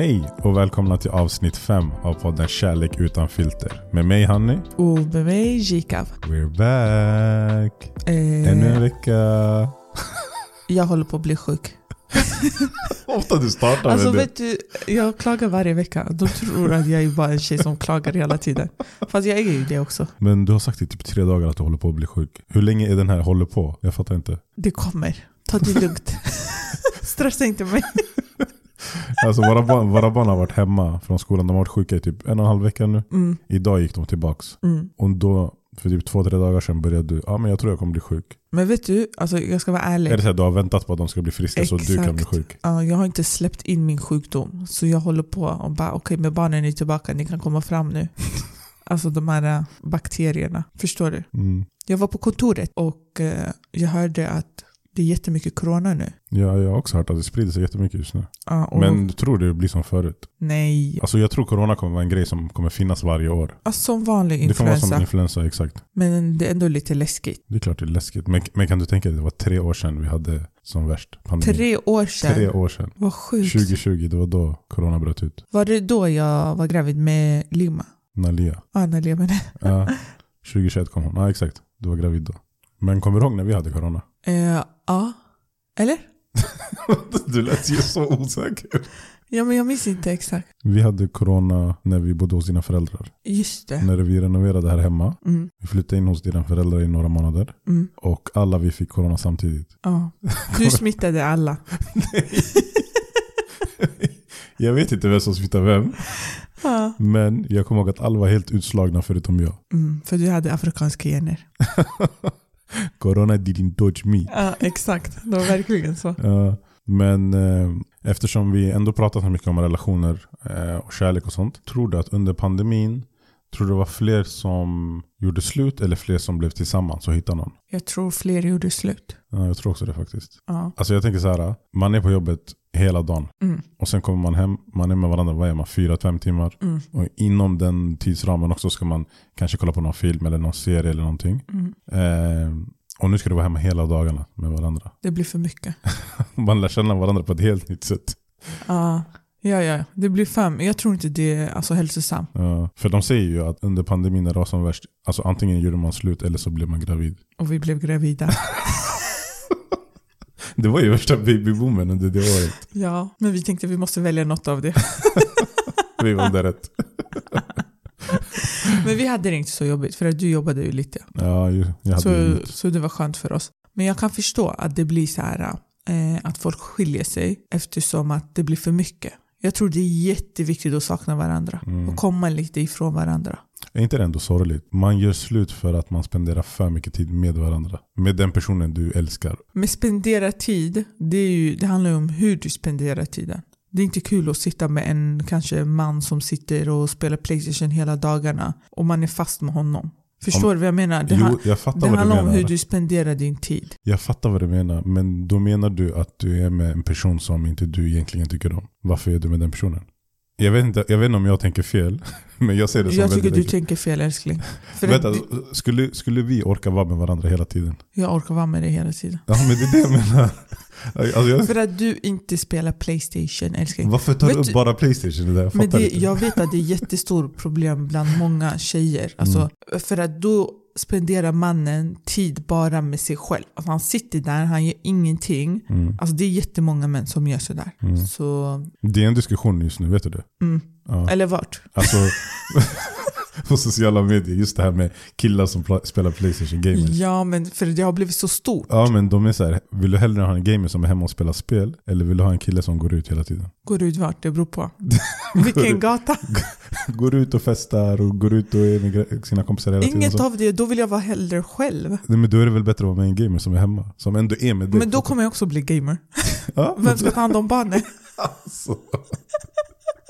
Hej och välkomna till avsnitt 5 av podden Kärlek utan filter. Med mig Hanni. Och med mig Jikav. We're back! Eh, Ännu en vecka. jag håller på att bli sjuk. Ofta du startar Alltså med det. vet du, jag klagar varje vecka. De tror att jag är bara en tjej som klagar hela tiden. Fast jag är ju det också. Men du har sagt i typ tre dagar att du håller på att bli sjuk. Hur länge är den här håller på? Jag fattar inte. Det kommer. Ta det lugnt. Stressa inte mig. Alltså våra barn, våra barn har varit hemma från skolan. De har varit sjuka i typ en och en halv vecka nu. Mm, Idag gick de tillbaks. mm. Och då, för typ två, tre dagar sedan började du, ja men jag tror jag kommer bli sjuk. Men vet du, alltså jag ska vara ärlig. Är det så att du har väntat på att de ska bli friska så du kan bli Exakt. sjuk? Ja, jag har inte släppt in min sjukdom. Så jag håller på och bara, okej men barnen är tillbaka, ni kan komma fram nu. Alltså de här äh, bakterierna. Förstår du? Mm. Jag var på kontoret och eh, jag hörde att det är jättemycket corona nu. Ja, jag har också hört att det sprider sig jättemycket just nu. Och, Men du tror det blir som förut? nej, Alltså jag tror corona kommer vara en grej som kommer finnas varje år. alltså, som vanlig Det kommer vara influensa. som influensa, exakt. Men det är ändå lite läskigt. Det är klart det är läskigt. Men, men kan du tänka dig, det var tre år sedan vi hade som värst pandemi. Tre år sedan. Tre år sedan. Vad sjukt. 2020, det var då corona bröt ut. Var det då jag var gravid med Lima? Nalia. Ja, när Lima men, Ja, 2021 kom hon. Ja exakt, du var gravid då. Men kommer du ihåg när vi hade corona? eh, Ja. Eller? du lät ju så osäker. Ja, men jag minns inte exakt. Vi hade corona när vi bodde hos dina föräldrar. Just det. När vi renoverade här hemma. Mm, Vi flyttade in hos dina föräldrar i några månader. mm, Och alla vi fick corona samtidigt. ja. Du smittade alla. Jag vet inte vem som smittade vem. Ja. Men jag kommer ihåg att alla var helt utslagna förutom jag. Mm, för du hade afrikanska gener. Corona didn't dodge me. Ja, exakt. Det var verkligen så. Men eh, eftersom vi ändå pratat så mycket om relationer eh, och kärlek och sånt. Tror du att under pandemin, tror du det var fler som gjorde slut eller fler som blev tillsammans och hittade någon? Jag tror fler gjorde slut. Ja, jag tror också det faktiskt. Ja. Alltså jag tänker så här, man är på jobbet hela dagen. Mm, Och sen kommer man hem, man är med varandra, vad är man, fyra, fem timmar. mm, Och inom den tidsramen också ska man kanske kolla på någon film eller någon serie eller någonting. mm. Eh, och nu ska du vara hemma hela dagarna med varandra. Det blir för mycket. Man lär känna varandra på ett helt nytt sätt. Ja, ja, ja. Det blir fem. Jag tror inte det är alltså, hälsosamt. Ja, för de säger ju att under pandemin när det var som värst, alltså antingen gjorde man slut eller så blev man gravid. Och vi blev gravida. Det var ju värsta babyboomen under det året. ja, men vi tänkte vi måste välja något av det. Vi valde rätt. Men vi hade det inte så jobbigt för att du jobbade ju lite. Ja, ju- jag hade ju Så, inget. så det var skönt för oss. Men jag kan förstå att det blir så här eh, att folk skiljer sig eftersom att det blir för mycket. Jag tror det är jätteviktigt att sakna varandra Mm. och komma lite ifrån varandra. Är inte det ändå sorgligt? Man gör slut för att man spenderar för mycket tid med varandra. Med den personen du älskar. Men spendera tid, det, är ju, det handlar ju om hur du spenderar tiden. Det är inte kul att sitta med en kanske man som sitter och spelar Playstation hela dagarna och man är fast med honom. Förstår du vad jag menar? Det, jo, jag fattar det vad du handlar om menar. hur du spenderar din tid. Jag fattar vad du menar. Men då menar du att du är med en person som inte du egentligen tycker om. Varför är du med den personen? Jag vet inte, jag vet inte om jag tänker fel. Men jag ser det som Jag tycker du enkelt. tänker fel älskling. Vänta, att du, skulle, skulle vi orka vara med varandra hela tiden? jag orkar vara med dig hela tiden. Ja men det är det jag menar. Alltså, jag, För att du inte spelar Playstation älskling. varför tar du Vet upp du- bara Playstation? Det där? Jag Men det, inte. jag vet att det är ett jättestort problem bland många tjejer. Alltså, Mm. För att då spenderar mannen tid bara med sig själv. Alltså han sitter där, han gör ingenting. Mm. Alltså det är jättemånga män som gör sådär. Mm. Så, Det är en diskussion just nu, vet du det? mm. Ja. Eller vart? Alltså, på sociala medier, just det här med killar som spelar Playstation gamers. Ja men för det har blivit så stort. Ja men de är så här, vill du hellre ha en gamer som är hemma och spelar spel? Eller vill du ha en kille som går ut hela tiden? Går ut vart? Det beror på. Vilken gata? Går ut och festar och går ut och är med sina kompisar hela tiden. Inget och så. av det. Då vill jag vara hellre själv. Nej, men då är det väl bättre att vara med en gamer som är hemma. Som ändå är med dig. Men då kommer jag också bli gamer. ja, Vem ska ta hand om barnen? alltså.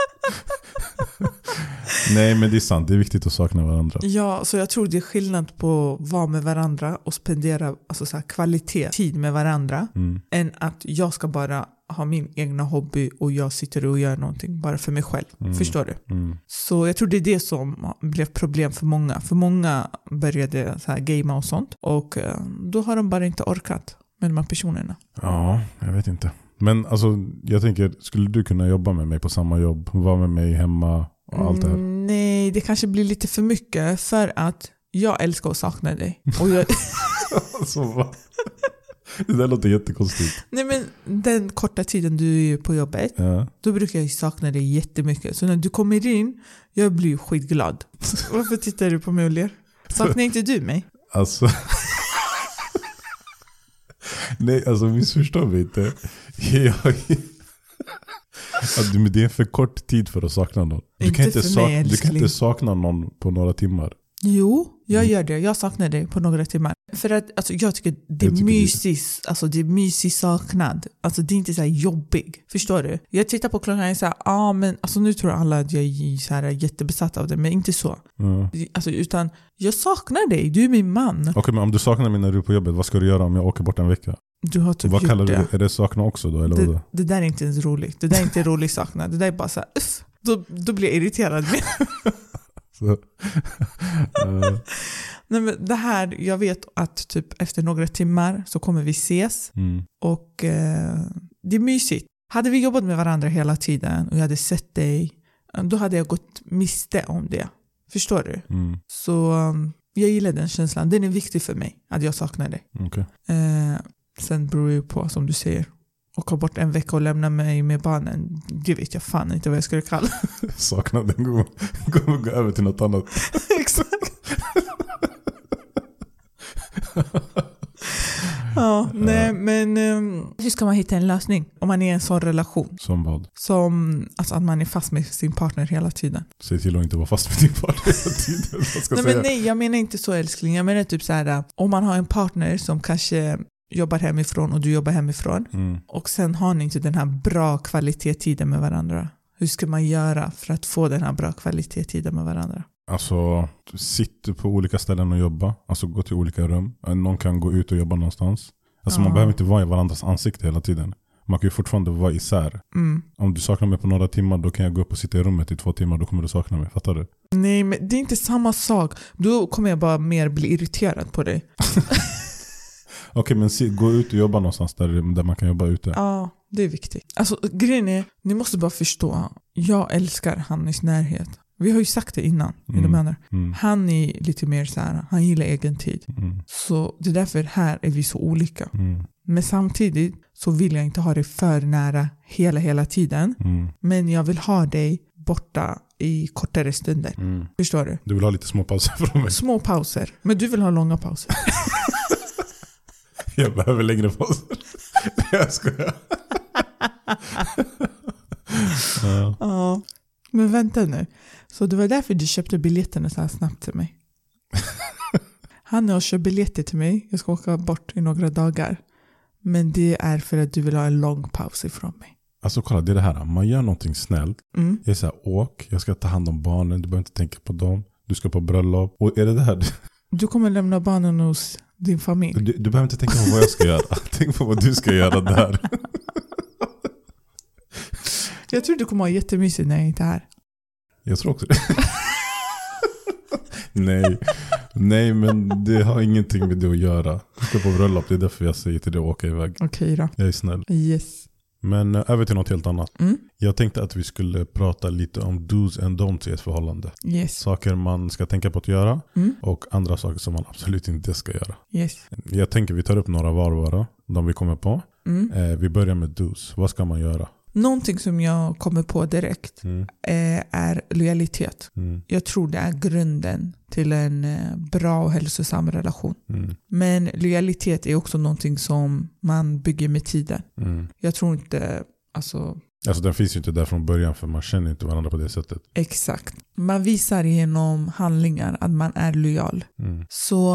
Nej men det är sant, det är viktigt att sakna varandra. Ja, så jag tror det är skillnad på att vara med varandra och spendera alltså så här, kvalitet, tid med varandra, Mm. än att jag ska bara ha min egna hobby och jag sitter och gör någonting bara för mig själv. Mm. Förstår du? Mm. Så jag tror det är det som blev problem för många. För många började så här gamea och sånt och eh, då har de bara inte orkat med de här personerna. Ja, jag vet inte. Men alltså, jag tänker, skulle du kunna jobba med mig på samma jobb? Vara med mig hemma och allt det här? Mm, nej, det kanske blir lite för mycket för att jag älskar att sakna dig. Och jag, Alltså, va? Det där låter jättekonstigt. nej men den korta tiden du är på jobbet, Ja. då brukar jag sakna dig jättemycket. Så när du kommer in, jag blir skitglad. Varför tittar du på mig och ler? Saknar inte du mig? Alltså... Nej, alltså missförstå mig inte. Jag... Men det är för kort tid för att sakna någon. Du Inte kan inte, för sak- mig, du kan inte sakna någon på några timmar. Jo, jag Mm. gör det. Jag saknar dig på några timmar. För att alltså, jag tycker det är mysigt. Alltså, det är mysig saknad. Alltså, det är inte så här jobbig. Förstår du? Jag tittar på klockan och här, ah, men alltså, nu tror alla att jag är så här jättebesatt av det, men inte så. Ja. Alltså, utan jag saknar dig, du är min man. Okej, men om du saknar mig när du är på jobbet, vad ska du göra om jag åker bort en vecka? Du har typ vad kallar du det. det? Är det sakna också då? Eller vadå? Det, det där är inte ens roligt. Det där är inte rolig saknad. Det där är bara så här. Då, då blir jag irriterad. Så, Nej, men det här, jag vet att typ efter några timmar så kommer vi ses mm, och eh, det är mysigt. Hade vi jobbat med varandra hela tiden och jag hade sett dig, då hade jag gått miste om det. Förstår du? mm, Så jag gillar den känslan. Den är viktig för mig, att jag saknar dig. okej. Eh, sen beror det ju på, som du säger, åka bort en vecka och lämna mig med barnen. Det vet jag fan inte vad jag skulle kalla Sakna den går, går, gå över till något annat. Exakt. ja, nej men um, hur ska man hitta en lösning om man är i en sån relation? Som vad? Som alltså att man är fast med sin partner hela tiden. Säg till att inte vara fast med din partner hela tiden. Ska Nej, säga? men nej, jag menar inte så älskling. Jag menar typ så här om man har en partner som kanske jobbar hemifrån och du jobbar hemifrån Mm. och sen har ni inte den här bra kvalitetstiden med varandra. Hur ska man göra för att få den här bra kvalitetstiden med varandra? Alltså, sitter på olika ställen och jobba. Alltså gå till olika rum. Eh, Någon kan gå ut och jobba någonstans. Alltså man Ja. behöver inte vara i varandras ansikte hela tiden. Man kan ju fortfarande vara isär. Mm. Om du saknar mig på några timmar, då kan jag gå upp och sitta i rummet i två timmar. Då kommer du sakna mig. Fattar du? Nej, men det är inte samma sak. Då kommer jag bara mer bli irriterad på dig. Okej, men gå ut och jobba någonstans där, där man kan jobba ute. Ja, det är viktigt. Alltså grejen är, ni måste bara förstå. Jag älskar Hannys närhet. Vi har ju sagt det innan. Mm. Mm. Menar. Mm. Han är lite mer så här, han gillar egen tid. Mm. Så det är därför här är vi så olika. Mm. Men samtidigt så vill jag inte ha dig för nära hela, hela tiden. Mm. Men jag vill ha dig borta i kortare stunder. Mm. Förstår du? Du vill ha lite små pauser från mig. Små pauser. Men du vill ha långa pauser. Jag behöver längre pauser. jag skojar. ja. Ja. Men vänta nu. Så det var därför du köpte biljetterna så här snabbt till mig? Han har köpt biljetter till mig. Jag ska åka bort i några dagar. Men det är för att du vill ha en lång paus ifrån mig. Alltså kolla, det är det här. Man gör någonting snällt. Mm. Jag är såhär, åk. Jag ska ta hand om barnen. Du behöver inte tänka på dem. Du ska på bröllop. Och är det det här? Du kommer lämna barnen hos din familj. Du, du behöver inte tänka på vad jag ska göra. Tänk på vad du ska göra där. Jag tror du kommer ha jättemysigt när jag inte är här. Jag tror också det. Nej. Nej, men det har ingenting med det att göra. Du ska på bröllop. Det är därför jag säger till dig att åka iväg. Okej då. Jag är snäll. Yes. Men eh, över till något helt annat. Mm. Jag tänkte att vi skulle prata lite om do's and don'ts i ett förhållande. Yes. Saker man ska tänka på att göra Mm. och andra saker som man absolut inte ska göra. Yes. Jag tänker vi tar upp några var bara, de vi kommer på. Mm. Eh, vi börjar med do's. Vad ska man göra? Någonting som jag kommer på direkt Mm. eh, är lojalitet. Mm. Jag tror det är grunden till en eh, bra och hälsosam relation. Mm. Men lojalitet är också någonting som man bygger med tiden. Mm. Jag tror inte, alltså Alltså den finns ju inte där från början för man känner inte varandra på det sättet. exakt. Man visar genom handlingar att man är lojal. Mm. Så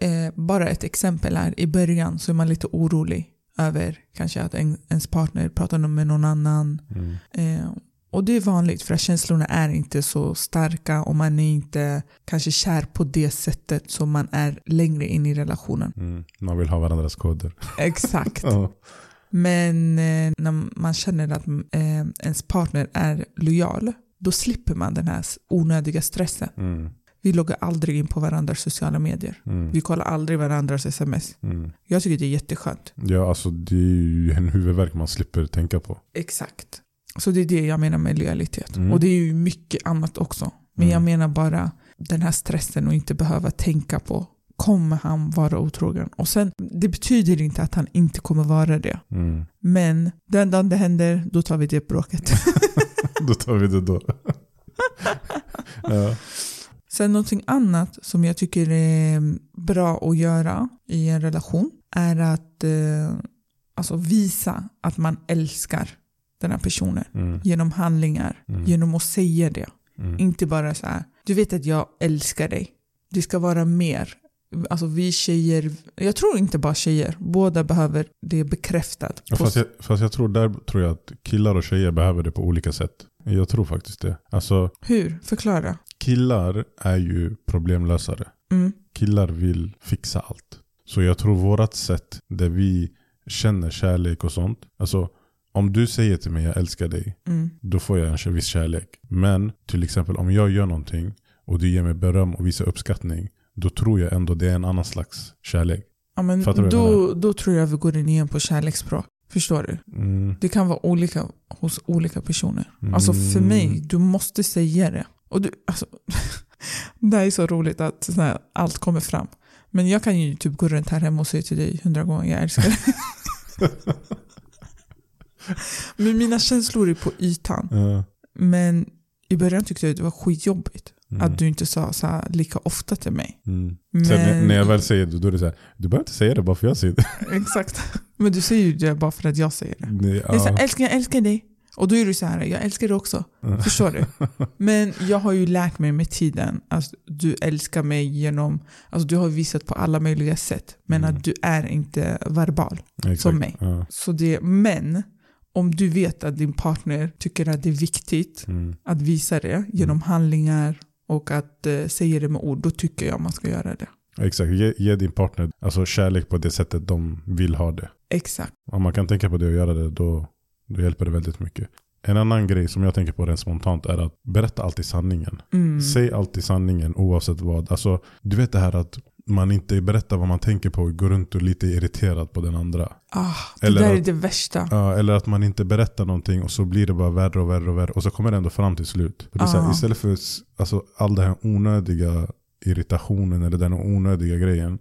eh, bara ett exempel här, i början så är man lite orolig över kanske att en, ens partner pratar med någon annan. Mm. Eh, och det är vanligt för att känslorna är inte så starka och man är inte kanske kär på det sättet som man är längre in i relationen. Mm. Man vill ha varandras koder. Exakt. Ja. Men eh, när man känner att eh, ens partner är lojal, då slipper man den här onödiga stressen. Mm. Vi loggar aldrig in på varandras sociala medier. Mm. Vi kollar aldrig varandras sms. Mm. Jag tycker det är jätteskönt. Ja, alltså det är ju en huvudvärk man slipper tänka på. Exakt. Så det är det jag menar med lojalitet. Mm. Och det är ju mycket annat också. Men Mm. jag menar bara den här stressen och inte behöva tänka på kommer han vara otrogen? Och sen, det betyder inte att han inte kommer vara det. Mm. Men den dagen det händer, då tar vi det bråket. Då tar vi det då. ja. Sen någonting annat som jag tycker är bra att göra i en relation är att eh, alltså visa att man älskar den här personen Mm. genom handlingar, Mm. genom att säga det. Mm. Inte bara så här, du vet att jag älskar dig. Det ska vara mer. Alltså vi tjejer, jag tror inte bara tjejer, båda behöver det bekräftat. Fast, jag, fast jag tror där tror jag att killar och tjejer behöver det på olika sätt. Jag tror faktiskt det. Alltså Hur? Förklara. killar är ju problemlösare. Mm. Killar vill fixa allt. Så jag tror vårat sätt där vi känner kärlek och sånt. Alltså om du säger till mig jag älskar dig. Mm. Då får jag en viss kärlek. Men till exempel om jag gör någonting och du ger mig beröm och visar uppskattning. Då tror jag ändå det är en annan slags kärlek. Ja, men då, då tror jag vi går in igen på kärleksspråk. Förstår du? Mm. Det kan vara olika hos olika personer. Alltså för Mm. mig, du måste säga det. Och du, alltså, det här är så roligt att så här, allt kommer fram. Men jag kan ju typ gå runt här hemma och säga till dig hundra gånger jag älskar dig. Men mina känslor är på ytan. Ja. Men i början tyckte jag att det var skitjobbigt. Mm. Att du inte sa så här lika ofta till mig. Mm. Men, Sen när- jag väl säger det, då är det så här, du behöver inte säga det bara för jag säger det. Exakt. Men du säger ju det bara för att jag säger det. Nej, Jag är så här, ja. älskling, jag älskar dig. Och då är du så här, jag älskar dig också. Ja. Förstår du? Men jag har ju lärt mig med tiden att du älskar mig genom, alltså du har visat på alla möjliga sätt. Men Mm. att du är inte verbal. Exakt. som mig. Ja. Så det, men om du vet att din partner tycker att det är viktigt Mm. att visa det genom handlingar och att eh, säga det med ord, då tycker jag man ska göra det. Exakt, ge, ge din partner alltså, kärlek på det sättet de vill ha det. Exakt. Om man kan tänka på det och göra det, då, då hjälper det väldigt mycket. En annan grej som jag tänker på rent spontant är att berätta alltid sanningen. Mm. Säg alltid sanningen oavsett vad. Alltså, du vet det här att man inte berättar vad man tänker på går runt och är lite irriterad på den andra. Ah, det Eller där är att- det värsta. Ja, eller att man inte berättar någonting och så blir det bara värre och värre och värre. Och så kommer det ändå fram till slut. För det är så här, Ja. istället för alltså, all den här onödiga irritationen eller den onödiga grejen.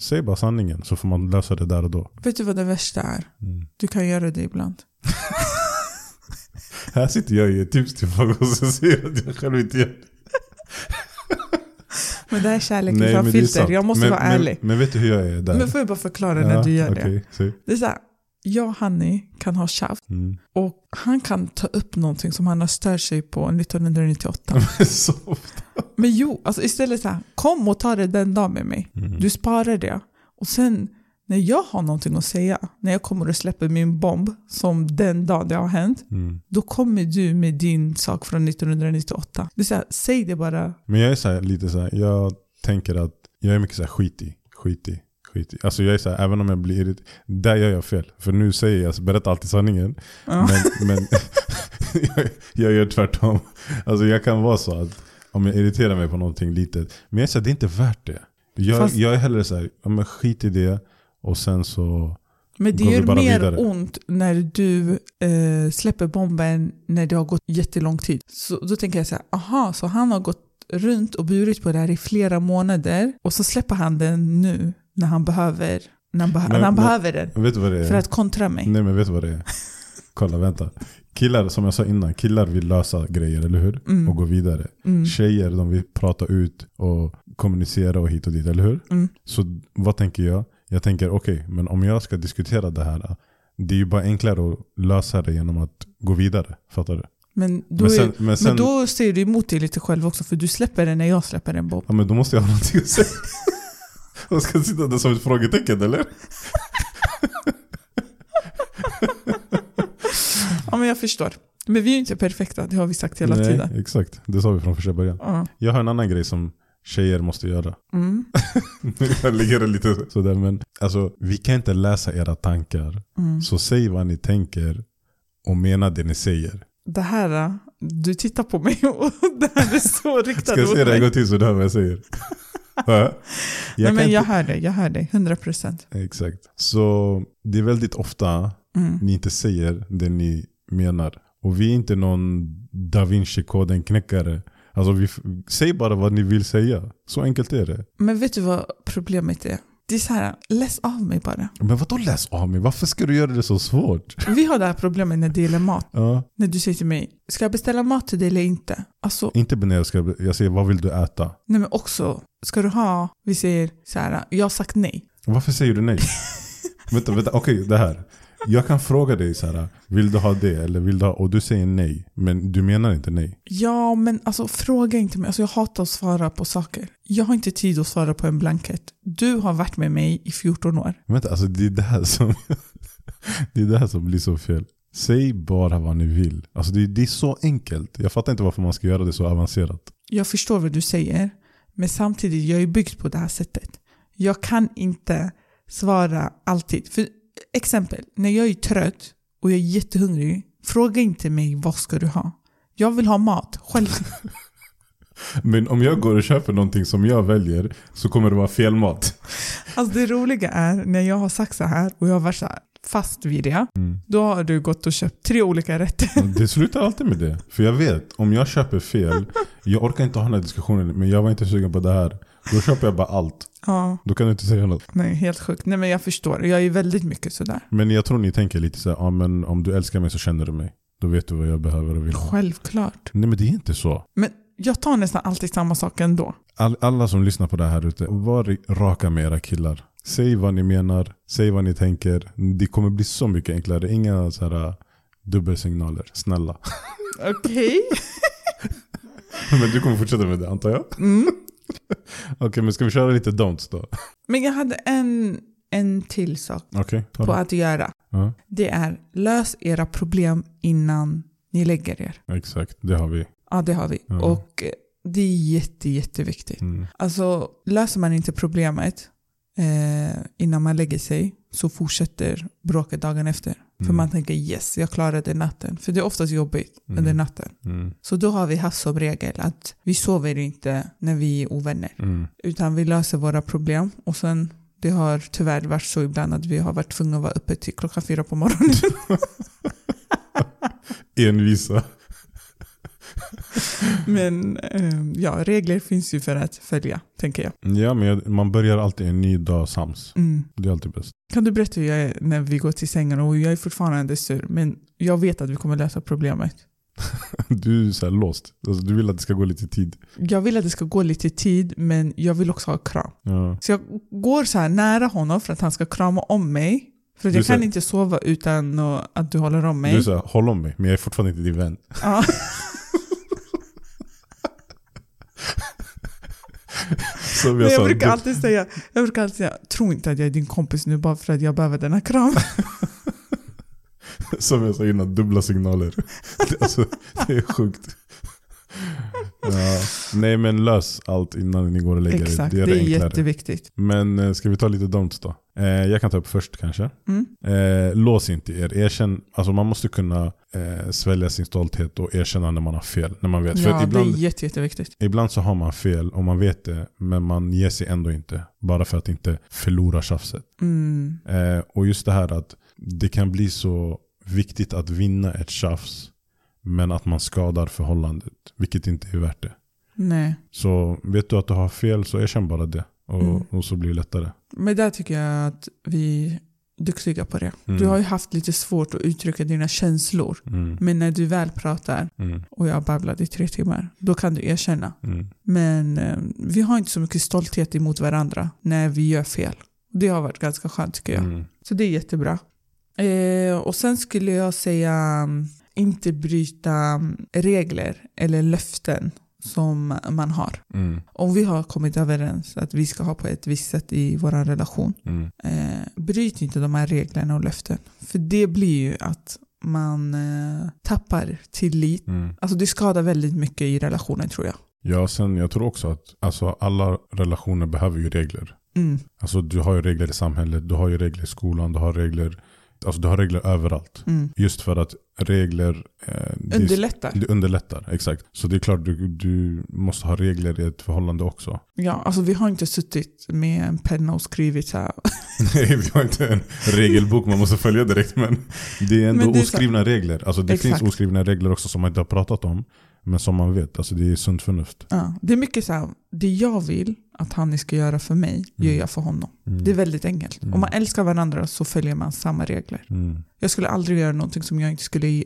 Säg bara sanningen så får man lösa det där och då. Vet du vad det värsta är? Mm. Du kan göra det ibland. Här sitter jag och ger tips till folk och så säger jag att jag själv inte gör det. Men det här är kärlek Nej, utan det filter. Jag måste men, vara ärlig. Men vet du hur jag är där? Men får jag bara förklara när du gör det? okej, säg. Det är så här, jag och Hanni kan ha tjafs Mm. och han kan ta upp någonting som han har stört sig på 1998. så. Men jo, alltså istället så här, kom och ta det den dagen med mig. Mm. Du sparar det. Och sen när jag har någonting att säga, när jag kommer och släpper min bomb, som den dag det har hänt, Mm. då kommer du med din sak från 1998. Det är här, säg det bara. Men jag är så här, lite så här, jag tänker att jag är mycket så här skitig, skitig, skitig. Alltså jag är så här, även om jag blir irriterad, där gör jag fel. För nu säger jag, så berätta alltid sanningen. Ja. Men, men jag, jag gör tvärtom. Alltså jag kan vara så att om jag irriterar mig på någonting litet, men jag är så här, det är inte värt det. Jag, Fast- jag är hellre så här, ja, men skit i det och sen så... Men det Går vi gör bara mer vidare? ont när du eh, släpper bomben när det har gått jättelång tid. Så då tänker jag så här, aha, så han har gått runt och burit på det här i flera månader och så släpper han den nu när han behöver, när han, beh- Men- när han men- behöver den. Vet du vad det är? För att kontra mig. Nej men vet du vad det är? Kolla, vänta. Killar, som jag sa innan, killar vill lösa grejer, eller hur? Mm. Och gå vidare. Mm. Tjejer, de vill prata ut och kommunicera och hit och dit, eller hur? Mm. Så vad tänker jag? Jag tänker, okej, men om jag ska diskutera det här, det är ju bara enklare att lösa det genom att gå vidare. Fattar du? Men, då Men är, sen, men sen, men då ser du emot dig lite själv också, för du släpper den när jag släpper en bomb. ja, men då måste jag ha någonting att säga. Jag ska sitta där som ett frågetecken, eller? Ja, men jag förstår. Men vi är ju inte perfekta, det har vi sagt hela Nej, tiden. exakt. Det sa vi från första början. Ja. Jag har en annan grej som tjejer måste göra. Mm. jag ligger lite sådär men alltså vi kan inte läsa era tankar. Mm. Så säg vad ni tänker och mena det ni säger. Det här du tittar på mig och det här är så riktat Ska jag säga det en gång till så du hör vad jag säger? Ja. Nej, jag men jag inte... hör dig, jag hör dig. 100%. Exakt. Så det är väldigt ofta Mm. ni inte säger det ni menar. Och vi är inte någon da Vinci-koden-knäckare. Alltså vi, säg bara vad ni vill säga. Så enkelt är det. Men vet du vad problemet är? Det är så här, läs av mig bara. Men vadå läs av mig? Varför ska du göra det så svårt? Vi har det här problemet när det gäller mat. Ja. När du säger till mig, ska jag beställa mat till dig eller inte? Alltså, Inte när jag ska, jag säger vad vill du äta? nej men också, ska du ha, vi säger så här, jag har sagt nej. Varför säger du nej? vänta, vänta, okej det här. Jag kan fråga dig så här, vill du ha det eller vill du ha, och du säger nej. Men du menar inte nej. Ja, men alltså fråga inte mig. Alltså, jag hatar att svara på saker. Jag har inte tid att svara på en blankett. Du har varit med mig i 14 år. Vänta, alltså det är det här som, det är det här som blir så fel. Säg bara vad ni vill. Alltså det, det är så enkelt. Jag fattar inte varför man ska göra det så avancerat. Jag förstår vad du säger, men samtidigt, jag är byggd på det här sättet. Jag kan inte svara alltid. För exempel, när jag är trött och jag är jättehungrig, fråga inte mig vad ska du ha. Jag vill ha mat, själv. Men om jag går och köper någonting som jag väljer så kommer det vara fel mat. Alltså det roliga är, när jag har sagt så här och jag har varit så här fast vid det, då har du gått och köpt tre olika rätter. Det slutar alltid med det. För jag vet, om jag köper fel, jag orkar inte ha den här diskussionen, men jag var inte sugen på det här. Då köper jag bara allt. Ja, Då kan du inte säga något. nej, helt sjukt. Nej men jag förstår, jag är väldigt mycket sådär. Men jag tror ni tänker lite så här, ja men om du älskar mig så känner du mig. Då vet du vad jag behöver och vill ha. Självklart. Nej men det är inte så. Men jag tar nästan alltid samma sak ändå. All, alla som lyssnar på det här ute, var raka med era killar. Säg vad ni menar, säg vad ni tänker. Det kommer bli så mycket enklare. Inga så här äh, dubbelsignaler. Snälla. Okej. men du kommer fortsätta med det antar jag? Mm. Okej men ska vi köra lite don'ts då? Men jag hade en, en till sak ta på att göra. Ja, Det är lös era problem innan ni lägger er. exakt, det har vi. Ja, det har vi. Ja. Och eh, det är jätte, jätteviktigt. Mm. Alltså, löser man inte problemet eh, innan man lägger sig så fortsätter bråket dagen efter. För Mm. man tänker yes, jag klarade natten. För det är oftast jobbigt Mm. under natten. Mm. Så då har vi haft som regel att vi sover inte när vi är ovänner. Mm. Utan vi löser våra problem och sen det har tyvärr varit så ibland att vi har varit tvungna att vara uppe till klockan fyra på morgonen. Envisa. Men eh, ja, regler finns ju för att följa, tänker jag. Ja men jag- man börjar alltid en ny dag sams. Mm. Det är alltid bäst. Kan du berätta hur jag är när vi går till sängen? Och jag är fortfarande sur, men jag vet att vi kommer lösa problemet. Du är så här låst. Alltså, du vill att det ska gå lite tid. Jag vill att det ska gå lite tid, men jag vill också ha kram. Ja. Så jag går så här nära honom för att han ska krama om mig. För jag kan inte sova utan att du håller om mig. Du såhär, håll om mig, men jag är fortfarande inte din vän. Ja. Som Men jag, jag sa, brukar du, alltid säga, jag brukar alltid säga, tro inte att jag är din kompis nu bara för att jag behöver denna kram. som jag sa innan, dubbla signaler. Alltså, det är sjukt. Ja. Nej men lös allt innan ni går och lägger er. Exakt, Det det är är, enklare. jätteviktigt. Men eh, ska vi ta lite don'ts då? Eh, jag kan ta upp först kanske. Mm. Eh, lås inte er. Erkänn, alltså man måste kunna eh, svälja sin stolthet och erkänna när man har fel. När man vet. Ja, ibland, det är jätte, jätteviktigt. ibland så har man fel och man vet det, men man ger sig ändå inte. Bara för att inte förlora tjafset. Mm. Eh, och just det här att det kan bli så viktigt att vinna ett tjafs, men att man skadar förhållandet, vilket inte är värt det. Nej. Så vet du att du har fel så erkänn bara det. Och, Mm. och så blir det lättare. Men där tycker jag att vi är duktiga på det. Mm. Du har ju haft lite svårt att uttrycka dina känslor. Mm. Men när du väl pratar Mm. och jag babblar i tre timmar, då kan du erkänna. Mm. Men eh, vi har inte så mycket stolthet emot varandra när vi gör fel. Det har varit ganska skönt tycker jag. Mm. Så det är jättebra. Eh, och sen skulle jag säga inte bryta mm, regler eller löften som man har. Mm. Om vi har kommit överens att vi ska ha på ett visst sätt i vår relation, Mm. eh, bryt inte de här reglerna och löften. För det blir ju att man eh, tappar tillit. Mm. Alltså det skadar väldigt mycket i relationen tror jag. Ja, sen jag tror också att alltså, alla relationer behöver ju regler. Mm. Alltså du har ju regler i samhället, du har ju regler i skolan, du har regler Alltså du har regler överallt. Mm. Just för att regler eh, Underlättar. det underlättar. Exakt. Så det är klart du, du måste ha regler i ett förhållande också. Ja, alltså vi har inte suttit med en penna och skrivit så här. Nej, vi har inte en regelbok man måste följa direkt. Men det är ändå Men det är så- oskrivna regler. Alltså det Exakt. finns oskrivna regler också som man inte har pratat om. Men som man vet. Alltså det är sunt förnuft. Ja, det är mycket så här, det jag vill att han ska göra för mig, gör jag för honom. Mm. Det är väldigt enkelt. Mm. Om man älskar varandra så följer man samma regler. Mm. Jag skulle aldrig göra någonting som jag inte skulle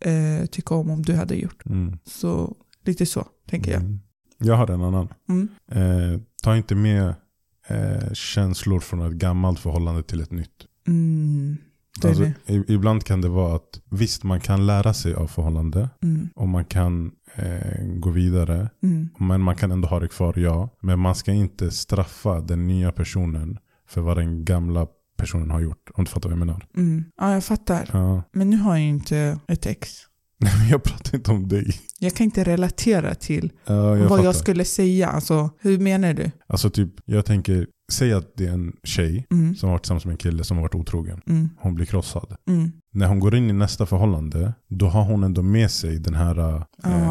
eh, tycka om om du hade gjort. Mm. Så lite så tänker jag. Mm. Jag har en annan. Mm. Eh, ta inte med eh, känslor från ett gammalt förhållande till ett nytt. Alltså, ibland kan det vara att visst man kan lära sig av förhållande Mm. och man kan eh, gå vidare. Mm. Men man kan ändå ha det kvar, ja. Men man ska inte straffa den nya personen för vad den gamla personen har gjort. Om du fattar vad jag menar. Mm. Ja, jag fattar. Ja. Men nu har jag inte ett ex. Nej, jag pratar inte om dig. Jag kan inte relatera till Ja, jag vad fattar. jag skulle säga. Alltså, hur menar du? Alltså typ, jag tänker, säg att det är en tjej Mm. som har varit tillsammans med en kille som har varit otrogen. Mm. Hon blir krossad. Mm. När hon går in i nästa förhållande, då har hon ändå med sig den här, eh,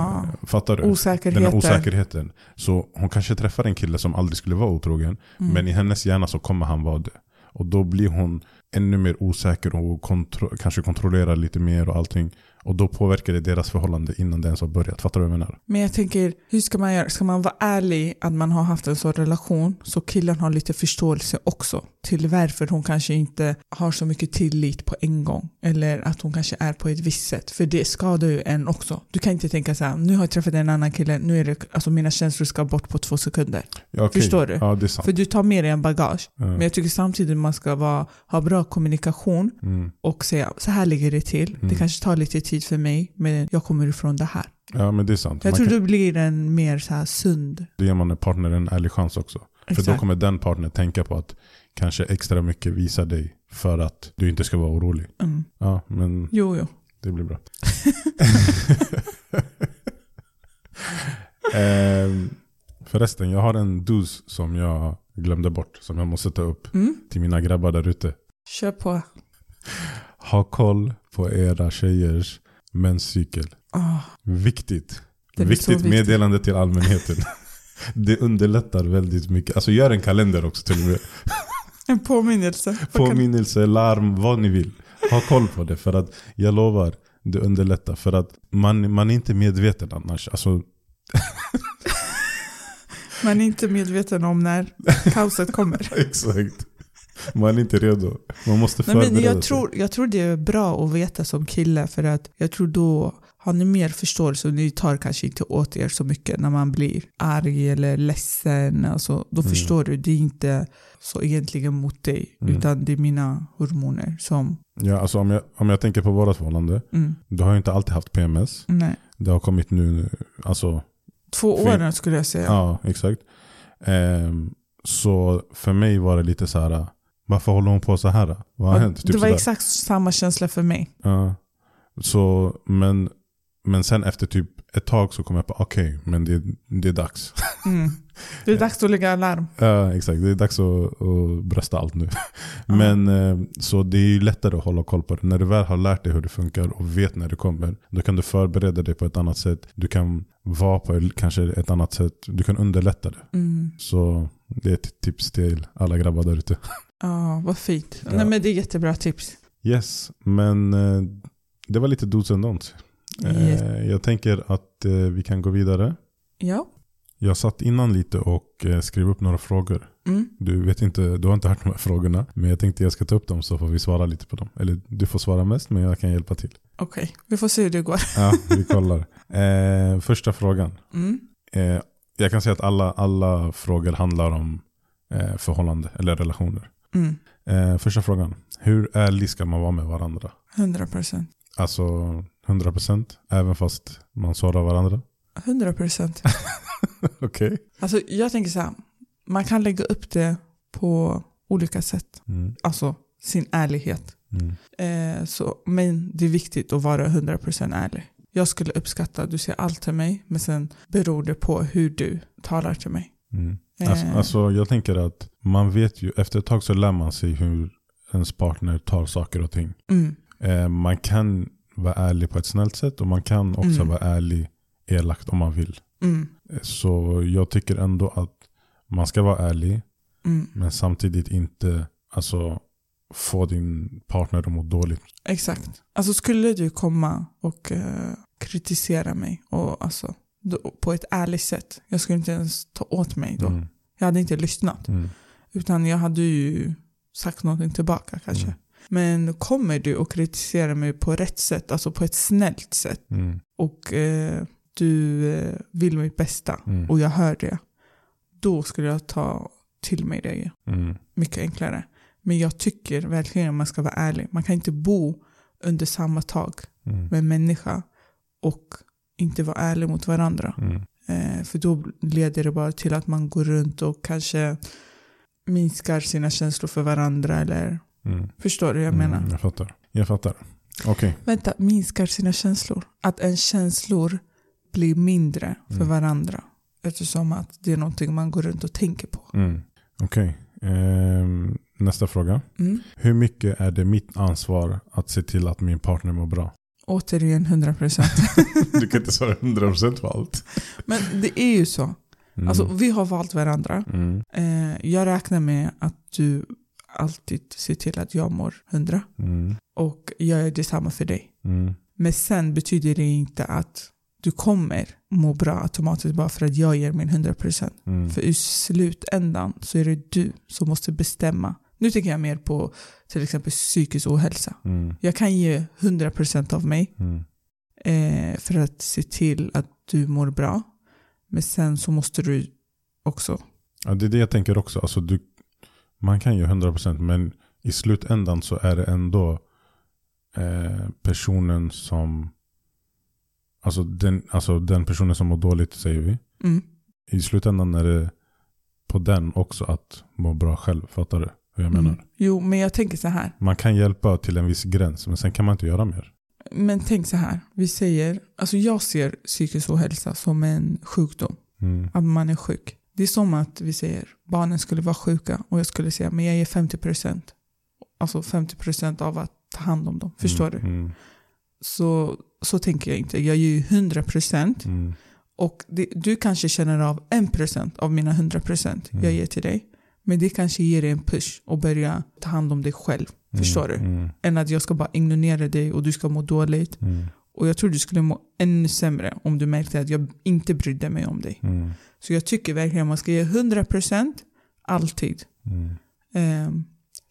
Ah. fattar du? Den Osäkerheten. här osäkerheten. Så hon kanske träffar en kille som aldrig skulle vara otrogen, Mm. men i hennes hjärna så kommer han vara det. Och då blir hon ännu mer osäker och kontro- kanske kontrollerar lite mer och allting. Och då påverkar det deras förhållande innan det ens har börjat. Fattar du vad jag menar? Men jag tänker, hur ska man göra? Ska man vara ärlig att man har haft en sån relation så killen har lite förståelse också till varför hon kanske inte har så mycket tillit på en gång. Eller att hon kanske är på ett visst sätt. För det skadar ju en också. Du kan inte tänka så här, nu har jag träffat en annan kille, nu är det, alltså mina känslor ska bort på två sekunder. Ja, okej. Förstår du? Ja, det är sant. För du tar med dig en bagage. Ja. Men jag tycker samtidigt man ska vara, ha bra kommunikation Mm. och säga så här ligger det till. Mm. Det kanske tar lite tid för mig men jag kommer ifrån det här. ja, men det är sant. Jag Man tror kan, det blir en mer så här sund. Då ger man en partner en ärlig chans också. För då Exakt. kommer den partnern tänka på att kanske extra mycket visa dig för att du inte ska vara orolig. Mm. Ja, men Jo, jo. det blir bra. Ehm, förresten, jag har en dos som jag glömde bort. Som jag måste ta upp Mm. till mina grabbar där ute. Kör på. Ha koll på era tjejers menscykel. Ah, Viktigt. Viktigt viktigt. meddelande till allmänheten. Det underlättar väldigt mycket. Alltså gör en kalender också till och med. en påminnelse. Påminnelse, larm, vad ni vill. Ha koll på det. För att jag lovar, det underlättar. För att man, man är inte medveten annars. Alltså, Man är inte medveten om när kaoset kommer. exakt. Man är inte redo. Man måste Nej, förbereda men jag, tror, jag tror det är bra att veta som kille för att jag tror då har ni mer förståelse och ni tar kanske inte åt er så mycket när man blir arg eller ledsen. Alltså, då Mm. förstår du, det är inte så egentligen mot dig Mm. utan det är mina hormoner som... Ja, alltså om, jag, om jag tänker på vårat förhållande. Mm, Du har ju inte alltid haft PMS. nej. Det har kommit nu. Alltså, Två åren skulle jag säga. Ja, exakt. Ehm, så för mig var det lite så här. Varför håller hon på så här? Vad har hänt? Typ det var sådär. exakt samma känsla för mig. Ja. Så, men, men sen efter typ ett tag så kom jag på okej, men det, det är dags. Mm. Det är dags att lägga alarm. Ja, exakt. Det är dags att, att brösta allt nu. Men eh, så det är ju lättare att hålla koll på det. När du väl har lärt dig hur det funkar och vet när det kommer, då kan du förbereda dig på ett annat sätt. Du kan vara på kanske ett annat sätt. Du kan underlätta det. Mm. Så det är ett tips till alla grabbar där ute. Ja, vad fint. Ja. Nej, men det är jättebra tips. Yes, men eh, det var lite dos and don'ts. Yes. Eh, jag tänker att eh, vi kan gå vidare. Ja. Jag satt innan lite och skrev upp några frågor. Mm. Du, vet inte, du har inte hört de här frågorna, men jag tänkte jag ska ta upp dem så får vi svara lite på dem. Eller du får svara mest, men jag kan hjälpa till. Okej, vi får se hur det går. Ja, vi kollar. Eh, första frågan. Mm. Eh, jag kan säga att alla, alla frågor handlar om eh, förhållande eller relationer. Mm. Eh, första frågan. Hur ärlig ska man vara med varandra? 100 procent. Alltså 100% även fast man sårar varandra? 100 procent. Okej. Alltså, jag tänker så här. Man kan lägga upp det på olika sätt. Mm. Alltså sin ärlighet. Mm. Eh, så, men det är viktigt att vara 100 procent ärlig. Jag skulle uppskatta att du säger allt till mig, men sen beror det på hur du talar till mig. Mm. Eh. Alltså, alltså jag tänker att man vet ju, efter ett tag så lär man sig hur ens partner tar saker och ting. Mm. Eh, man kan vara ärlig på ett snällt sätt och man kan också Mm. vara ärlig elakt om man vill. Mm. Eh, Så jag tycker ändå att man ska vara ärlig Mm. men samtidigt inte alltså, få din partner att må dåligt. Exakt. Alltså skulle du komma och eh, kritisera mig och alltså, då, på ett ärligt sätt. Jag skulle inte ens ta åt mig då. Mm. Jag hade inte lyssnat. Utan jag hade ju sagt någonting tillbaka kanske. Mm. Men kommer du och kritiserar mig på rätt sätt, alltså på ett snällt sätt Mm. och eh, du eh, vill mitt bästa Mm. och jag hör det. Då skulle jag ta till mig det Mm. mycket enklare. Men jag tycker verkligen att man ska vara ärlig. Man kan inte bo under samma tak Mm. med en människa och inte vara ärlig mot varandra. Mm. Eh, för då leder det bara till att man går runt och kanske minskar sina känslor för varandra. Eller, Mm. förstår du vad jag menar? Mm, jag fattar. Jag fattar. Okej. Vänta, minskar sina känslor. Att ens känslor blir mindre för Mm. varandra. Eftersom att det är någonting man går runt och tänker på. Mm. Okej. Ehm, nästa fråga. Mm. Hur mycket är det mitt ansvar att se till att min partner mår bra? Återigen 100%. Du kan inte svara 100% på allt. Men det är ju så. Mm. Alltså, vi har valt varandra. Mm. Eh, jag räknar med att du alltid ser till att jag mår 100. Mm. Och jag gör detsamma för dig. Mm. Men sen betyder det inte att du kommer må bra automatiskt bara för att jag ger min 100%. Mm. För i slutändan så är det du som måste bestämma. Nu tänker jag mer på till exempel psykisk ohälsa. Mm. Jag kan ge 100% av mig Mm. eh, för att se till att du mår bra. Men sen så måste du också... Ja, det är det jag tänker också. Alltså, du, man kan ju 100% men i slutändan så är det ändå eh, personen som alltså den, alltså den personen som mår dåligt säger vi. Mm, I slutändan är det på den också att må bra själv. Fattar du hur jag menar? mm. Jo, men jag tänker så här. Man kan hjälpa till en viss gräns men sen kan man inte göra mer. Men tänk så här. Vi säger... Alltså jag ser psykisk ohälsa som en sjukdom. Mm. Att man är sjuk. Det är som att vi säger barnen skulle vara sjuka och jag skulle säga men jag ger 50%. Alltså 50% av att ta hand om dem. Förstår du? Mm. Så, så tänker jag inte. Jag ger ju 100% Mm. och det, du kanske känner av 1% av mina 100% jag Mm. ger till dig. Men det kanske ger dig en push och börja ta hand om dig själv. Förstår du? Mm. Än att jag ska bara ignorera dig och du ska må dåligt. Mm. Och jag tror du skulle må ännu sämre om du märkte att jag inte brydde mig om dig. Mm. Så jag tycker verkligen att man ska ge 100% alltid. Mm. Ehm,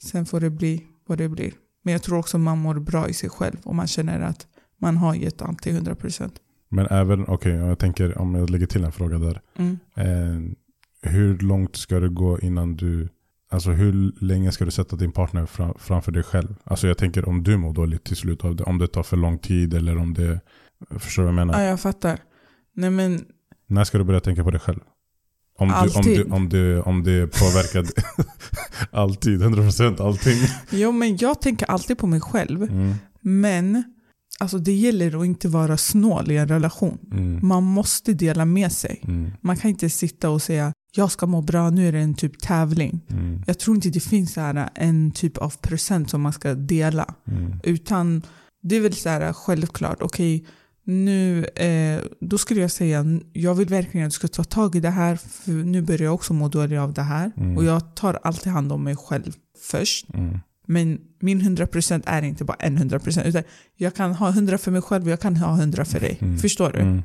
sen får det bli vad det blir. Men jag tror också man mår bra i sig själv om man känner att man har gett alltid 100%. Men även, okej jag tänker om jag lägger till en fråga där. Mm. Eh, hur långt ska det gå innan du Alltså hur länge ska du sätta din partner fram, framför dig själv? Alltså jag tänker om du mår dåligt till slut av det. Om det tar för lång tid eller om det... Förstår du vad jag menar? Ja, jag fattar. Nej men, När ska du börja tänka på dig själv? Om, du, om, Alltid. du, om, det, om det påverkar. Alltid, 100% allting. jo, men jag tänker alltid på mig själv. Mm, Men alltså, det gäller att inte vara snål i en relation. mm, Man måste dela med sig. mm, Man kan inte sitta och säga jag ska må bra, nu är det en typ tävling. mm, Jag tror inte det finns så här en typ av present som man ska dela. mm, Utan det är väl så här självklart, okej nu, eh, då skulle jag säga jag vill verkligen att du ska ta tag i det här för nu börjar jag också må dåligt av det här. Mm. Och jag tar alltid hand om mig själv först. mm, Men min 100% är inte bara en 100% utan jag kan ha 100 för mig själv och jag kan ha 100 för dig. Mm. Förstår du?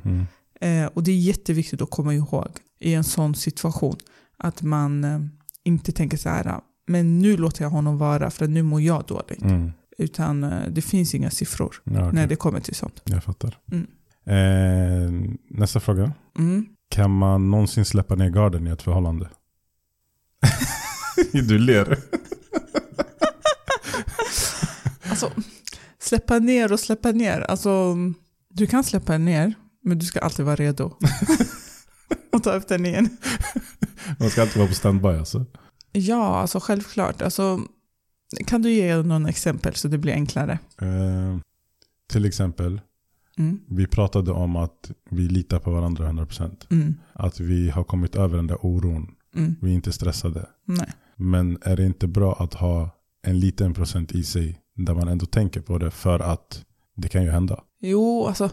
Eh, och det är jätteviktigt att komma ihåg i en sån situation. Att man eh, inte tänker så här, men nu låter jag honom vara för att nu mår jag dåligt. mm. Utan eh, det finns inga siffror Ja, okej. när det kommer till sånt. Jag fattar. Mm. Eh, nästa fråga. Mm. Kan man någonsin släppa ner garden i ett förhållande? du ler. Alltså, släppa ner och släppa ner. Alltså, du kan släppa ner, men du ska alltid vara redo. och ta upp den igen. Man ska alltid vara på standby alltså. Ja, alltså självklart. Alltså, kan du ge någon exempel så det blir enklare? Eh, till exempel, Mm. vi pratade om att vi litar på varandra 100%. Mm. Att vi har kommit över den där oron. Mm. Vi är inte stressade. Nej. Men är det inte bra att ha en liten procent i sig där man ändå tänker på det för att det kan ju hända. Jo, alltså.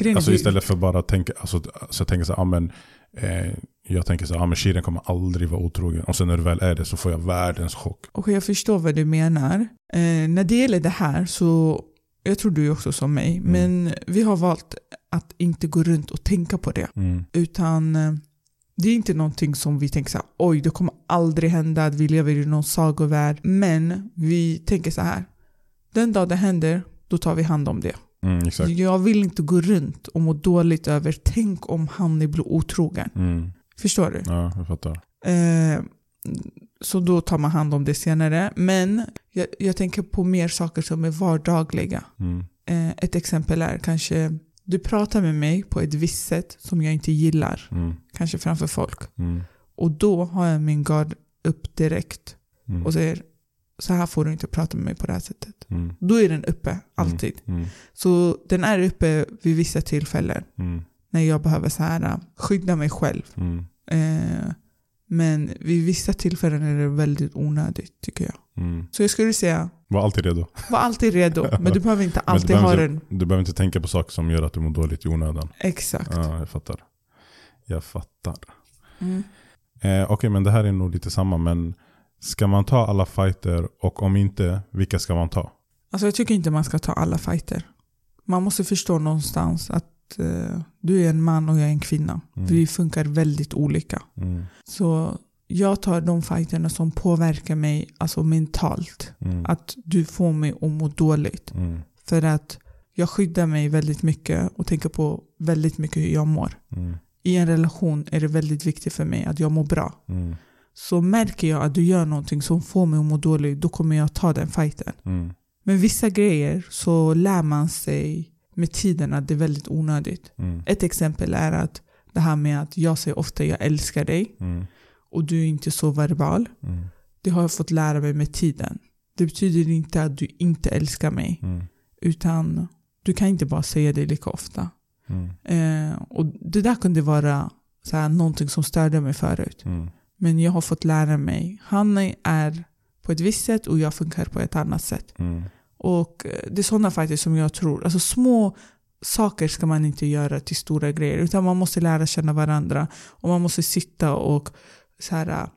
Grejen är Alltså istället för bara att tänka, alltså, så jag tänker så här, ah, men, eh, jag tänker så här, ah, men Shirin kommer aldrig vara otrogen. Och sen när det väl är det så får jag världens chock. Okej, jag förstår vad du menar. Eh, när det gäller det här så, jag tror du är också som mig, Mm. men vi har valt att inte gå runt och tänka på det. Mm. Utan eh, det är inte någonting som vi tänker så här, oj det kommer aldrig hända att vi lever i någon sagovärld. Men vi tänker så här, den dag det händer, då tar vi hand om det. Mm. Jag vill inte gå runt och må dåligt över, tänk om han blir otrogen. Mm. Förstår du? Ja, jag fattar. Eh, så då tar man hand om det senare. Men jag, jag tänker på mer saker som är vardagliga. Mm. Eh, ett exempel är kanske, du pratar med mig på ett visst sätt som jag inte gillar. Mm. Kanske framför folk. Mm. Och då har jag min gard upp direkt Mm. och säger så här får du inte prata med mig på det här sättet. Mm. Då är den uppe, alltid. Mm. Så den är uppe vid vissa tillfällen Mm. när jag behöver så här, äh, skydda mig själv. Mm. Eh, men vid vissa tillfällen är det väldigt onödigt tycker jag. Mm. Så jag skulle säga, Var alltid redo. var alltid redo. Men du behöver inte alltid du, ha behöver den. du behöver inte tänka på saker som gör att du mår dåligt i onödan. Exakt. Ja, jag fattar. Jag fattar. Mm. Eh, Okej, men det här är nog lite samma. Men ska man ta alla fighter och om inte, vilka ska man ta? Alltså jag tycker inte man ska ta alla fighter. Man måste förstå någonstans att eh, du är en man och jag är en kvinna. Mm. Vi funkar väldigt olika. Mm. Så jag tar de fighterna som påverkar mig alltså mentalt. Mm. Att du får mig att må dåligt. Mm. För att jag skyddar mig väldigt mycket och tänker på väldigt mycket hur jag mår. Mm. I en relation är det väldigt viktigt för mig att jag mår bra. Så märker jag att du gör någonting som får mig att må dåligt, då kommer jag ta den fighten. Mm. Men vissa grejer så lär man sig med tiden att det är väldigt onödigt. Mm. Ett exempel är att det här med att jag säger ofta jag älskar dig Mm. och du är inte så verbal. Mm. Det har jag fått lära mig med tiden. Det betyder inte att du inte älskar mig. Mm. Utan du kan inte bara säga det lika ofta. Mm. Eh, och det där kunde vara så här, någonting som störde mig förut. Mm. Men jag har fått lära mig. Han är på ett visst sätt och jag funkar på ett annat sätt. Mm. Och eh, det är sådana faktiskt som jag tror. Alltså små saker ska man inte göra till stora grejer. Utan man måste lära känna varandra. Och man måste sitta och så här,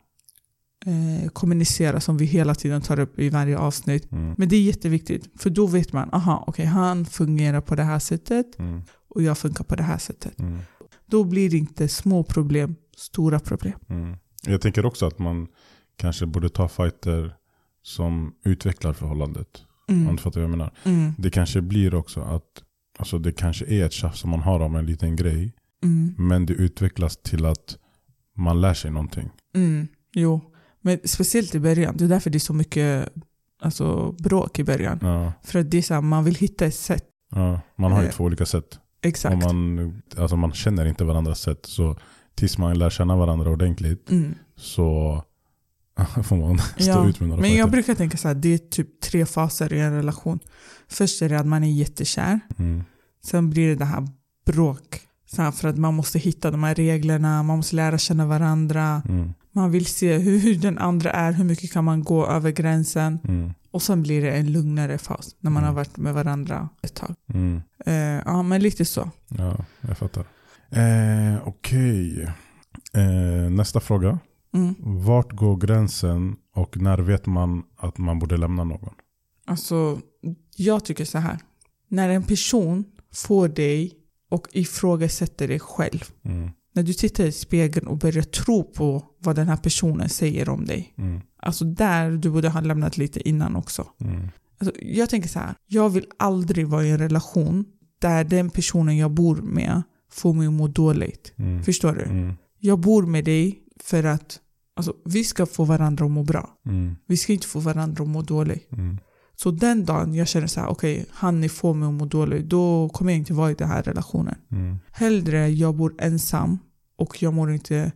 eh, kommunicera som vi hela tiden tar upp i varje avsnitt. Mm. Men det är jätteviktigt. För då vet man, aha, okej han fungerar på det här sättet Mm. och jag funkar på det här sättet. Mm. Då blir det inte små problem, stora problem. Jag tänker också att man kanske borde ta fighter som utvecklar förhållandet. Om Mm. du fattar vad jag menar. Mm. Det kanske blir också att alltså det kanske är ett tjafs som man har om en liten grej. Mm. Men det utvecklas till att man lär sig någonting. Mm. Jo, men speciellt i början. Det är därför det är så mycket alltså, bråk i början. Ja, För att det är så här, man vill hitta ett sätt. ja. Man har ju Eh, två olika sätt. Exakt. Och man, alltså man känner inte varandras sätt. Så tills man lär känna varandra ordentligt Mm. så får man stå Ja, ut med några Men jag fighter. brukar tänka så här, det är typ tre faser i en relation. Först är det att man är jättekär. Mm. Sen blir det det här bråk. Så här, för att man måste hitta de här reglerna, man måste lära känna varandra. Mm. Man vill se hur, den andra är, hur mycket kan man gå över gränsen. Mm. Och sen blir det en lugnare fas när man Mm. har varit med varandra ett tag. Mm. Eh, ja, men lite så. Ja, jag fattar. Eh, Okej. Eh, nästa fråga. Mm. Vart går gränsen och när vet man att man borde lämna någon? Alltså, jag tycker så här. När en person får dig och ifrågasätter dig själv. Mm. När du tittar i spegeln och börjar tro på vad den här personen säger om dig. Mm. Alltså där du borde ha lämnat lite innan också. Mm. Alltså, jag tänker så här. Jag vill aldrig vara i en relation där den personen jag bor med får mig att må dåligt. Mm. Förstår du? Mm. Jag bor med dig för att alltså, vi ska få varandra att må bra. Mm. Vi ska inte få varandra att må dåligt. Mm. Så den dagen jag känner så här, okej, han är får mig att må dåligt, då kommer jag inte vara i den här relationen. Mm. Hellre jag bor ensam och jag mår inte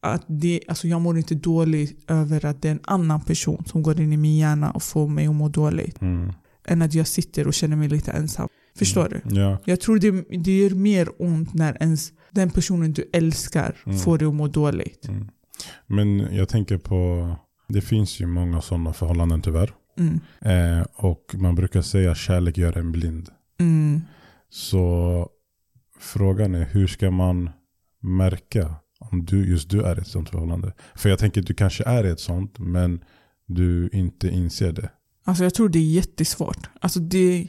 att det, alltså jag mår inte dåligt över att det är en annan person som går in i min hjärna och får mig att må dåligt. Mm. Än att jag sitter och känner mig lite ensam. Förstår du? Ja. Jag tror det, det gör mer ont när ens den personen du älskar Mm. får dig att må dåligt. Mm. Men jag tänker på, det finns ju många sådana förhållanden tyvärr. Mm. Eh, och man brukar säga att kärlek gör en blind. Mm. Så frågan är hur ska man märka om du, just du är i ett sånt förhållande? För jag tänker att du kanske är i ett sånt men du inte inser det. Alltså jag tror det är jättesvårt. Alltså det,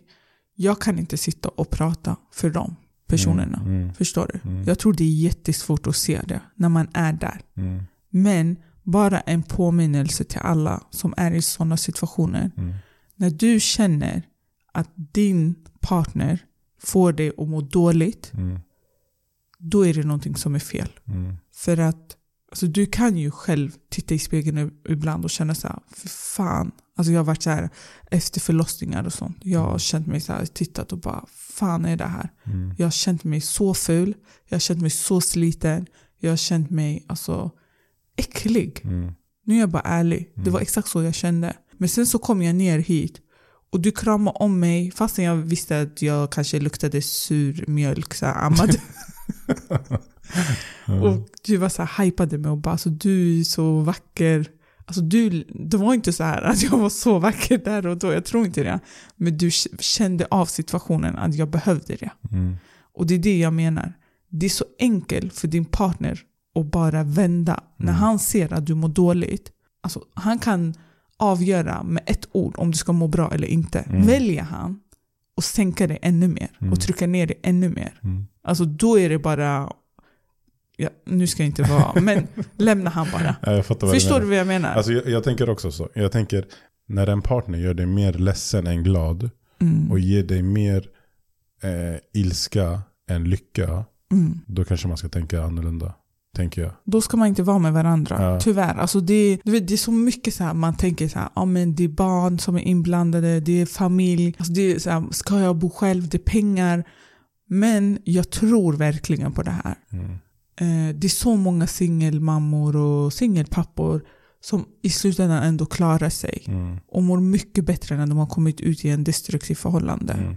jag kan inte sitta och prata för de personerna. Mm, mm, Förstår du? Mm. Jag tror det är jättesvårt att se det när man är där. mm, Men bara en påminnelse till alla som är i sådana situationer. mm, När du känner att din partner får dig att må dåligt, mm, då är det någonting som är fel. För att alltså, du kan ju själv titta i spegeln ibland och känna så här, för fan. Alltså jag har varit så här efter förlossningar och sånt. Jag har känt mig så här, tittat och bara, fan är det här? mm, Jag har känt mig så ful, jag har känt mig så sliten, jag har känt mig alltså äcklig. mm, Nu är jag bara ärlig. Det Mm. var exakt så jag kände. Men sen så kom jag ner hit och du kramade om mig fastän jag visste att jag kanske luktade sur mjölk, så här, ammade. och du var så här, hypade mig och bara alltså, du är så vacker. Alltså du, det var inte så här att jag var så vacker där och då, jag tror inte det. Men du kände av situationen att jag behövde det. mm, Och det är det jag menar. Det är så enkelt för din partner att bara vända. När Mm. han ser att du mår dåligt, alltså, han kan avgöra med ett ord om du ska må bra eller inte. Mm. Väljer han att sänka dig ännu mer Mm. och trycka ner dig ännu mer, mm. alltså då är det bara... Ja, nu ska jag inte vara... Men lämna han bara. Ja, fattar vad du Förstår vad jag menar? Alltså, jag, jag tänker också så. Jag tänker när en partner gör dig mer ledsen än glad mm. och ger dig mer eh, ilska än lycka, Mm. då kanske man ska tänka annorlunda. Tänker jag. Då ska man inte vara med varandra. Ja. Tyvärr. Alltså det, vet, det är så mycket så här, man tänker så här, ja, men det är barn som är inblandade, det är familj, alltså det är så här, ska jag bo själv, det är pengar. Men jag tror verkligen på det här. Mm. Eh, det är så många singelmammor och singelpappor som i slutändan ändå klarar sig Mm. och mår mycket bättre när de har kommit ut i en destruktiv förhållande. Mm.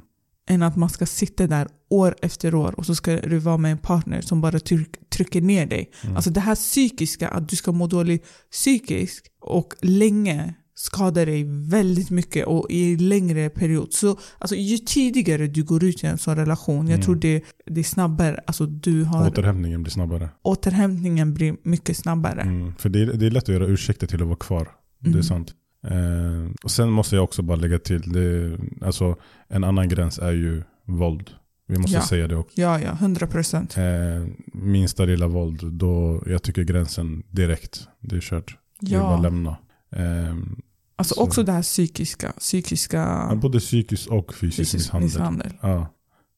Än att man ska sitta där år efter år och så ska du vara med en partner som bara tryck, trycker ner dig. Mm. Alltså det här psykiska, att du ska må dåligt psykiskt och länge skadar dig väldigt mycket och i längre period. Så alltså, ju tidigare du går ut i en sån relation, jag Mm. tror det, det är snabbare. Alltså, du har, Återhämtningen blir snabbare. återhämtningen blir mycket snabbare. Mm. För det är, det är lätt att göra ursäkter till att vara kvar. Det är Mm. sant. Eh, och sen måste jag också bara lägga till, det, alltså, en annan gräns är ju våld. Vi måste Ja. säga det också. Ja, ja, 100 procent. Eh, minsta lilla våld, då jag tycker gränsen direkt, det är kört. Det är bara att Ja. lämna. Eh, Alltså Så. också det här psykiska. psykiska både psykisk och fysisk, fysisk misshandel. misshandel. Ja,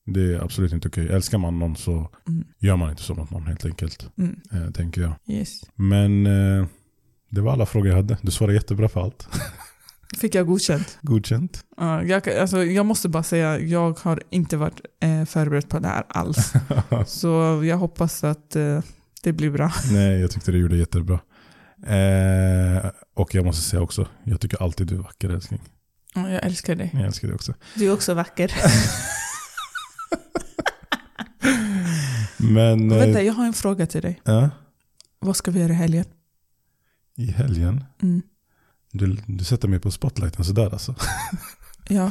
det är absolut inte okej. Älskar man någon så Mm. gör man inte så mot någon helt enkelt. Mm. Eh, tänker jag. Yes. Men eh, det var alla frågor jag hade. Du svarade jättebra för allt. Fick jag godkänt? Godkänt. Ja, jag, alltså, jag måste bara säga, jag har inte varit eh, förberedd på det här alls. Så jag hoppas att eh, det blir bra. Nej, jag tyckte du gjorde jättebra. Eh, och jag måste säga också, jag tycker alltid du är vacker älskling. Ja, Jag älskar dig. Jag älskar dig också. Du är också vacker. Men eh, Vänta, jag har en fråga till dig. ja, Vad ska vi göra i helgen? i helgen, Mm. du, du sätter mig på spotlighten sådär alltså. Ja.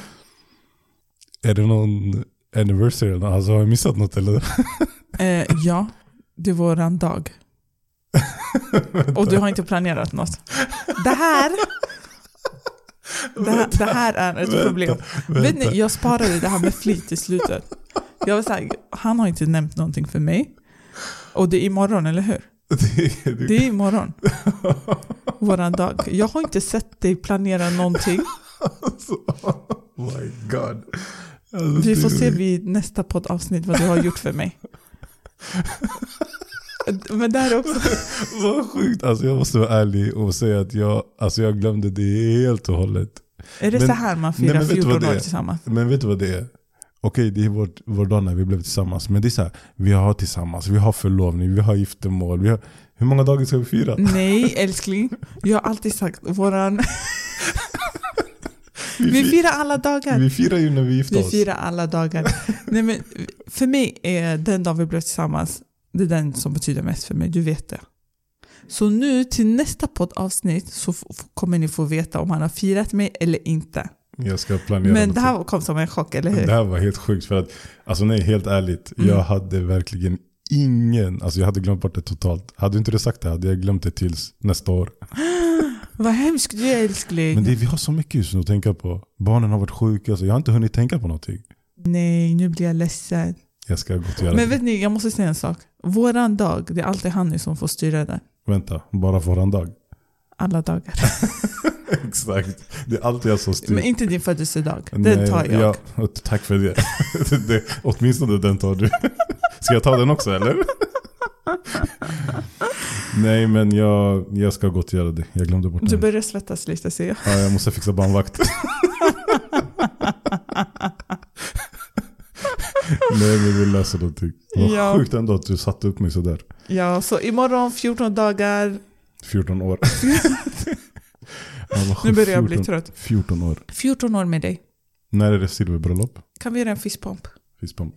Är det någon anniversary? Alltså har jag missat något eller? Eh, ja, det är våran dag. Och du har inte planerat något. Det här, det här, det här är ett problem. Vet ni, jag sparade det här med flit i slutet. Jag var så här, han har inte nämnt någonting för mig. Och det är imorgon, eller hur? det, är imorgon. Våran dag. Jag har inte sett dig planera någonting. alltså, oh my god. Alltså, Vi får se vid nästa poddavsnitt vad du har gjort för mig. Men det här är också... Vad sjukt. Alltså jag måste vara ärlig och säga att jag, alltså jag glömde det helt och hållet. Är det Men- så här man firar men vet du vad 14 det år tillsammans? Men vet du vad det är? Okej, det är vårt, vår dag när vi blev tillsammans. Men det är så här, vi har tillsammans, vi har förlovning, vi har giftermål. Vi har, hur många dagar ska vi fira? Nej älskling, jag har alltid sagt våran... Vi fi- firar alla dagar. vi firar ju när vi gifter Vi oss. firar alla dagar. Nej, men för mig är den dag vi blev tillsammans, det är den som betyder mest för mig. Du vet det. Så nu till nästa poddavsnitt så kommer ni få veta om han har firat mig eller inte. Jag ska planera Men det här kom som en chock, eller hur? Det här var helt sjukt för att, alltså nej helt ärligt, Mm. jag hade verkligen ingen, alltså jag hade glömt bort det totalt. Hade du inte sagt det hade jag glömt det tills nästa år. Vad hemskt du är älskling. Men det, vi har så mycket just nu att tänka på. Barnen har varit sjuka, så jag har inte hunnit tänka på någonting. Nej, nu blir jag ledsen. Jag ska gå och göra Men vet ni, jag måste säga en sak. Våran dag, det är alltid Hanni som får styra det. Vänta, bara våran dag. Alla dagar. Exakt. Det är alltid jag som styr. Men inte din födelsedag. Den Nej, tar jag. Ja, tack för det. det. Åtminstone den tar du. Ska jag ta den också eller? Nej men jag, jag ska gå och göra det. Jag glömde bort Du det. börjar svettas lite ser jag. Ja, jag måste fixa barnvakt. Nej men vi löser någonting. Vad Ja. sjukt ändå att du satte upp mig sådär. Ja, så imorgon 14 dagar. 14 år. Ja, Nu börjar jag bli 14 trött. 14 år. 14 år med dig. När är det silverbröllop? Kan vi göra en fistpump? Fistpump.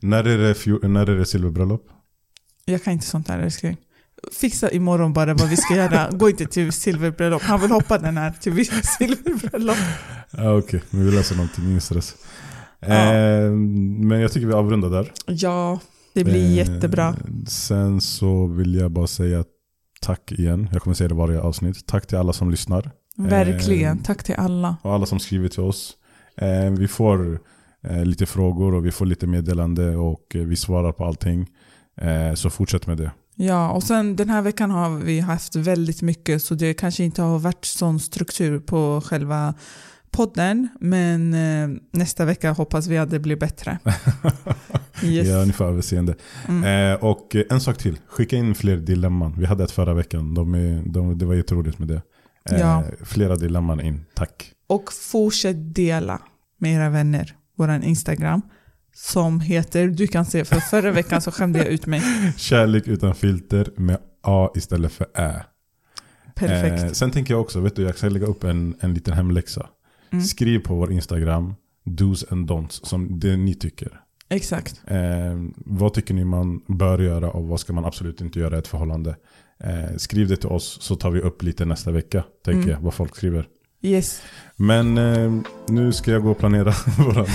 När är det, när är det silverbröllop? Jag kan inte sånt där älskling. Fixa imorgon bara vad vi ska göra. Gå inte till silverbröllop. Han vill hoppa den här till silverbröllop. Ja, Okej, men vi löser någonting. Ingen stress. Ja. Eh, men jag tycker vi avrundar där. Ja, det blir Eh, jättebra. Sen så vill jag bara säga tack igen. Jag kommer säga det varje avsnitt. Tack till alla som lyssnar. Verkligen. eh, Tack till alla. Och alla som skriver till oss. Eh, vi får eh, lite frågor och vi får lite meddelande och eh, vi svarar på allting. Eh, så fortsätt med det. Ja, och sen den här veckan har vi haft väldigt mycket så det kanske inte har varit sån struktur på själva podden. Men eh, nästa vecka hoppas vi att det blir bättre. Yes. Ja, ni får överseende. Mm. Eh, och en sak till. Skicka in fler dilemman. Vi hade ett förra veckan. De är, de, det var jätteroligt med det. Eh, Ja. Flera dilemman in. Tack. Och fortsätt dela med era vänner. Våran Instagram. Som heter, du kan se för förra veckan så skämde jag ut mig. Kärlek utan filter med A istället för Ä. Perfekt. Eh, sen tänker jag också, vet du, jag ska lägga upp en, en liten hemläxa. Mm. Skriv på vår Instagram, dos and don'ts, som det ni tycker. Exakt. Eh, vad tycker ni man bör göra och vad ska man absolut inte göra i ett förhållande? Eh, skriv det till oss så tar vi upp lite nästa vecka, tänker Mm. jag, vad folk skriver. Yes. Men eh, nu ska jag gå och planera våran dag.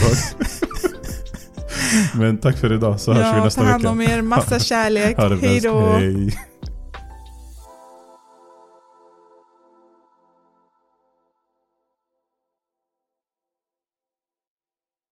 Men tack för idag så hörs vi Ja, nästa ta hand vecka. om er. Massa kärlek. Hej då.